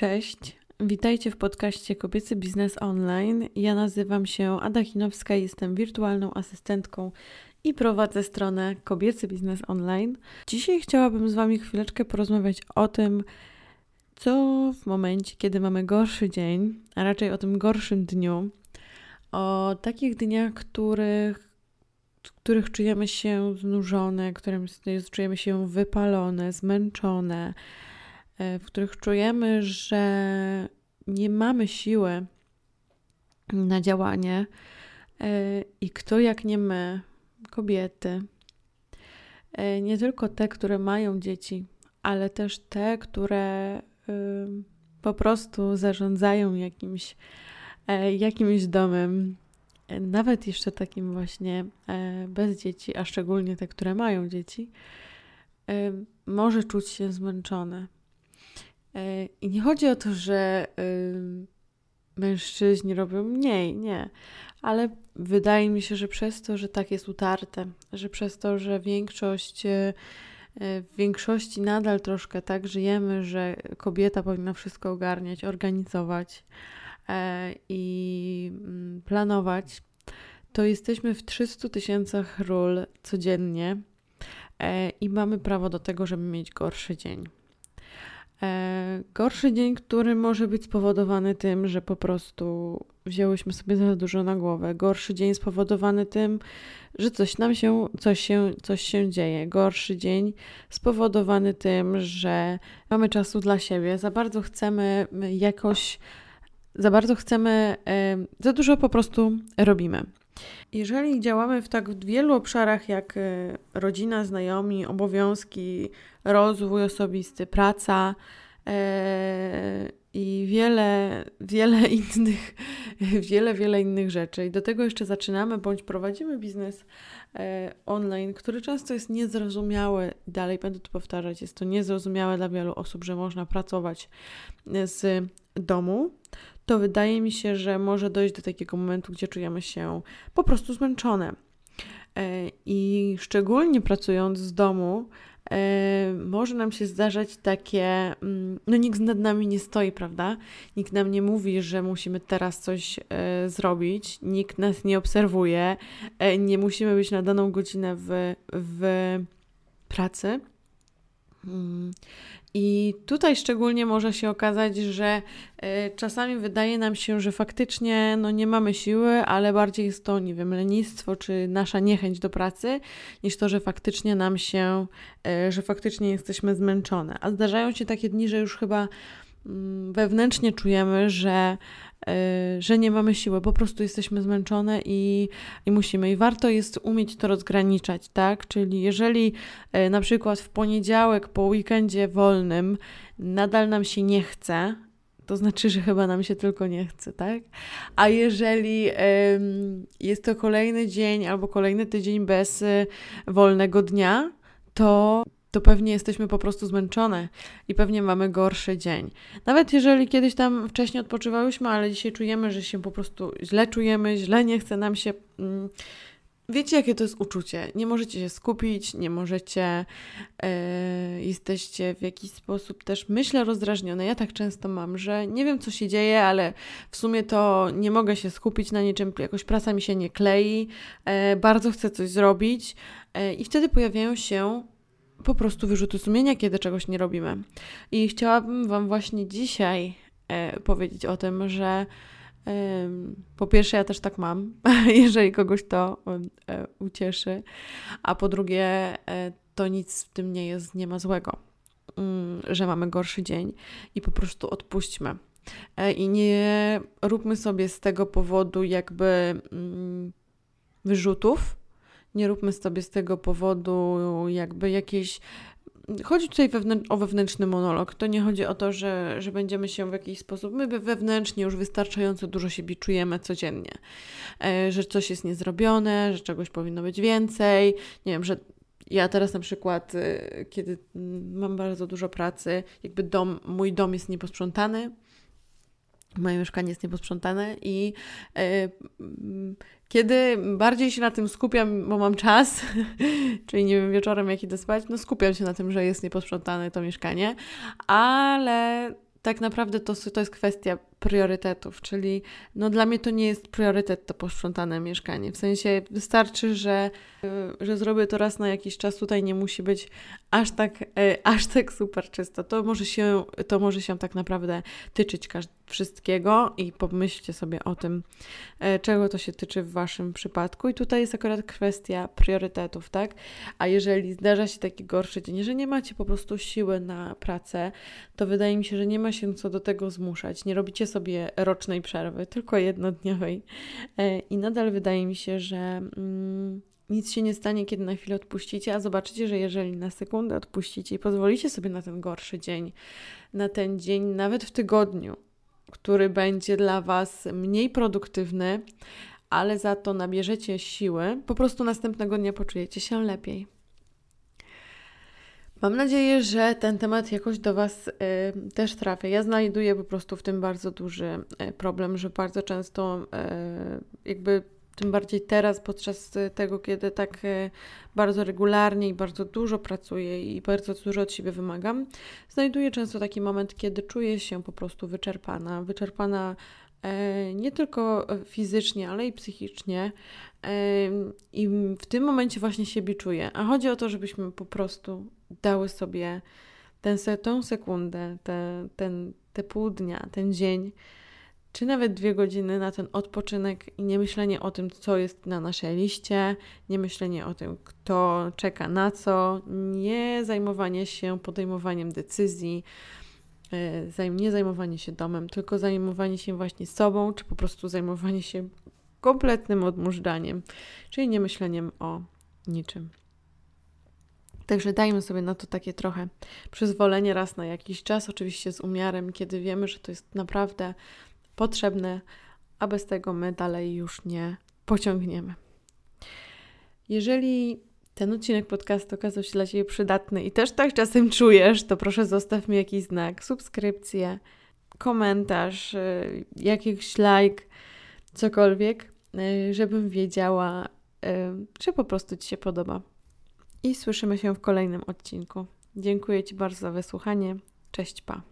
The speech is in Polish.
Cześć, witajcie w podcaście Kobiecy Biznes Online. Ja nazywam się Ada Chinowska, jestem wirtualną asystentką i prowadzę stronę Kobiecy Biznes Online. Dzisiaj chciałabym z Wami chwileczkę porozmawiać o tym, co w momencie, kiedy mamy gorszy dzień, a raczej o tym gorszym dniu, o takich dniach, których których czujemy się znużone, w którym czujemy się wypalone, zmęczone, w których czujemy, że nie mamy siły na działanie. E, I kto jak nie my, kobiety, e, nie tylko te, które mają dzieci, ale też te, które po prostu zarządzają jakimś, jakimś domem, nawet jeszcze takim właśnie bez dzieci, a szczególnie te, które mają dzieci, może czuć się zmęczone E, I nie chodzi o to, że mężczyźni robią mniej, nie. Ale wydaje mi się, że przez to, że tak jest utarte, że przez to, że większość, e, w większości nadal troszkę tak żyjemy, że kobieta powinna wszystko ogarniać, organizować e, i mm, planować, to jesteśmy w 300 tysiącach ról codziennie i mamy prawo do tego, żeby mieć gorszy dzień. E, gorszy dzień, który może być spowodowany tym, że po prostu wzięłyśmy sobie za dużo na głowę. Gorszy dzień spowodowany tym, że coś nam się, coś się, coś się dzieje. Gorszy dzień spowodowany tym, że mamy czasu dla siebie, za bardzo chcemy jakoś, za bardzo chcemy, e, za dużo po prostu robimy. Jeżeli działamy w tak wielu obszarach jak e, rodzina, znajomi, obowiązki, rozwój osobisty, praca i wiele, wiele innych, wiele, wiele innych rzeczy. I do tego jeszcze zaczynamy bądź prowadzimy biznes e, online, który często jest niezrozumiały. Dalej będę to powtarzać, jest to niezrozumiałe dla wielu osób, że można pracować z domu to wydaje mi się, że może dojść do takiego momentu, gdzie czujemy się po prostu zmęczone. E, I szczególnie pracując z domu, e, może nam się zdarzać takie, mm, no nikt nad nami nie stoi, prawda? Nikt nam nie mówi, że musimy teraz coś e, zrobić, nikt nas nie obserwuje, nie musimy być na daną godzinę w, w pracy. Mm. I tutaj szczególnie może się okazać, że y, czasami wydaje nam się, że faktycznie no, nie mamy siły, ale bardziej jest to, nie wiem, lenistwo czy nasza niechęć do pracy, niż to, że faktycznie nam się, y, że faktycznie jesteśmy zmęczone. A zdarzają się takie dni, że już chyba wewnętrznie czujemy, że Y, że nie mamy siły, po prostu jesteśmy zmęczone i, i musimy. I warto jest umieć to rozgraniczać, tak? Czyli jeżeli y, na przykład w poniedziałek po weekendzie wolnym nadal nam się nie chce, to znaczy, że chyba nam się tylko nie chce, tak? A jeżeli jest to kolejny dzień albo kolejny tydzień bez y, wolnego dnia, to to pewnie jesteśmy po prostu zmęczone i pewnie mamy gorszy dzień. Nawet jeżeli kiedyś tam wcześniej odpoczywałyśmy, ale dzisiaj czujemy, że się po prostu źle czujemy, źle nie chce nam się. Mm, wiecie, jakie to jest uczucie? Nie możecie się skupić, nie możecie, yy, jesteście w jakiś sposób też, myślę, rozdrażnione. Ja tak często mam, że nie wiem, co się dzieje, ale w sumie to nie mogę się skupić na niczym, jakoś praca mi się nie klei, yy, bardzo chcę coś zrobić, yy, i wtedy pojawiają się po prostu wyrzuty sumienia, kiedy czegoś nie robimy. I chciałabym Wam właśnie dzisiaj e, powiedzieć o tym, że e, po pierwsze, ja też tak mam, jeżeli kogoś to e, ucieszy, a po drugie, e, to nic w tym nie jest, nie ma złego, mm, że mamy gorszy dzień i po prostu odpuśćmy. E, I nie róbmy sobie z tego powodu jakby mm, wyrzutów, nie róbmy sobie z tego powodu jakby jakieś. Chodzi tutaj o wewnętrzny monolog. To nie chodzi o to, że, że będziemy się w jakiś sposób. My wewnętrznie już wystarczająco dużo siebie czujemy codziennie. E, że coś jest niezrobione, że czegoś powinno być więcej. Nie wiem, że ja teraz na przykład, e, kiedy mam bardzo dużo pracy, jakby dom, mój dom jest nieposprzątany moje mieszkanie jest nieposprzątane i e, kiedy bardziej się na tym skupiam, bo mam czas, czyli nie wiem, wieczorem jak idę spać, no skupiam się na tym, że jest nieposprzątane to mieszkanie, ale tak naprawdę to, to jest kwestia priorytetów, czyli no dla mnie to nie jest priorytet to posprzątane mieszkanie. W sensie wystarczy, że, y, że zrobię to raz na jakiś czas, tutaj nie musi być aż tak, y, aż tak super czysto. To może się, to może się tak naprawdę tyczyć wszystkiego i pomyślcie sobie o tym, y, czego to się tyczy w Waszym przypadku. I tutaj jest akurat kwestia priorytetów, tak? A jeżeli zdarza się taki gorszy dzień, że nie macie po prostu siły na pracę, to wydaje mi się, że nie ma się co do tego zmuszać. Nie robicie sobie rocznej przerwy, tylko jednodniowej. E, I nadal wydaje mi się, że mm, nic się nie stanie, kiedy na chwilę odpuścicie, a zobaczycie, że jeżeli na sekundę odpuścicie i pozwolicie sobie na ten gorszy dzień, na ten dzień nawet w tygodniu, który będzie dla Was mniej produktywny, ale za to nabierzecie siły, po prostu następnego dnia poczujecie się lepiej. Mam nadzieję, że ten temat jakoś do Was y, też trafia. Ja znajduję po prostu w tym bardzo duży y, problem, że bardzo często y, jakby tym bardziej teraz, podczas tego, kiedy tak bardzo regularnie i bardzo dużo pracuję i bardzo dużo od siebie wymagam, znajduję często taki moment, kiedy czuję się po prostu wyczerpana. Wyczerpana nie tylko fizycznie, ale i psychicznie. I w tym momencie właśnie siebie czuję. A chodzi o to, żebyśmy po prostu dały sobie tą sekundę, te, ten, te pół dnia, ten dzień, czy nawet dwie godziny na ten odpoczynek i nie myślenie o tym, co jest na naszej liście, nie myślenie o tym, kto czeka na co, nie zajmowanie się podejmowaniem decyzji, e, nie zajmowanie się domem, tylko zajmowanie się właśnie sobą, czy po prostu zajmowanie się kompletnym odmurzdaniem, czyli nie myśleniem o niczym. Także dajmy sobie na to takie trochę przyzwolenie raz na jakiś czas, oczywiście z umiarem, kiedy wiemy, że to jest naprawdę potrzebne, a bez tego my dalej już nie pociągniemy. Jeżeli ten odcinek podcastu okazał się dla Ciebie przydatny i też tak czasem czujesz, to proszę zostaw mi jakiś znak, subskrypcję, komentarz, y, jakiś like, cokolwiek, y, żebym wiedziała, y, że po prostu Ci się podoba i słyszymy się w kolejnym odcinku. Dziękuję Ci bardzo za wysłuchanie. Cześć, pa.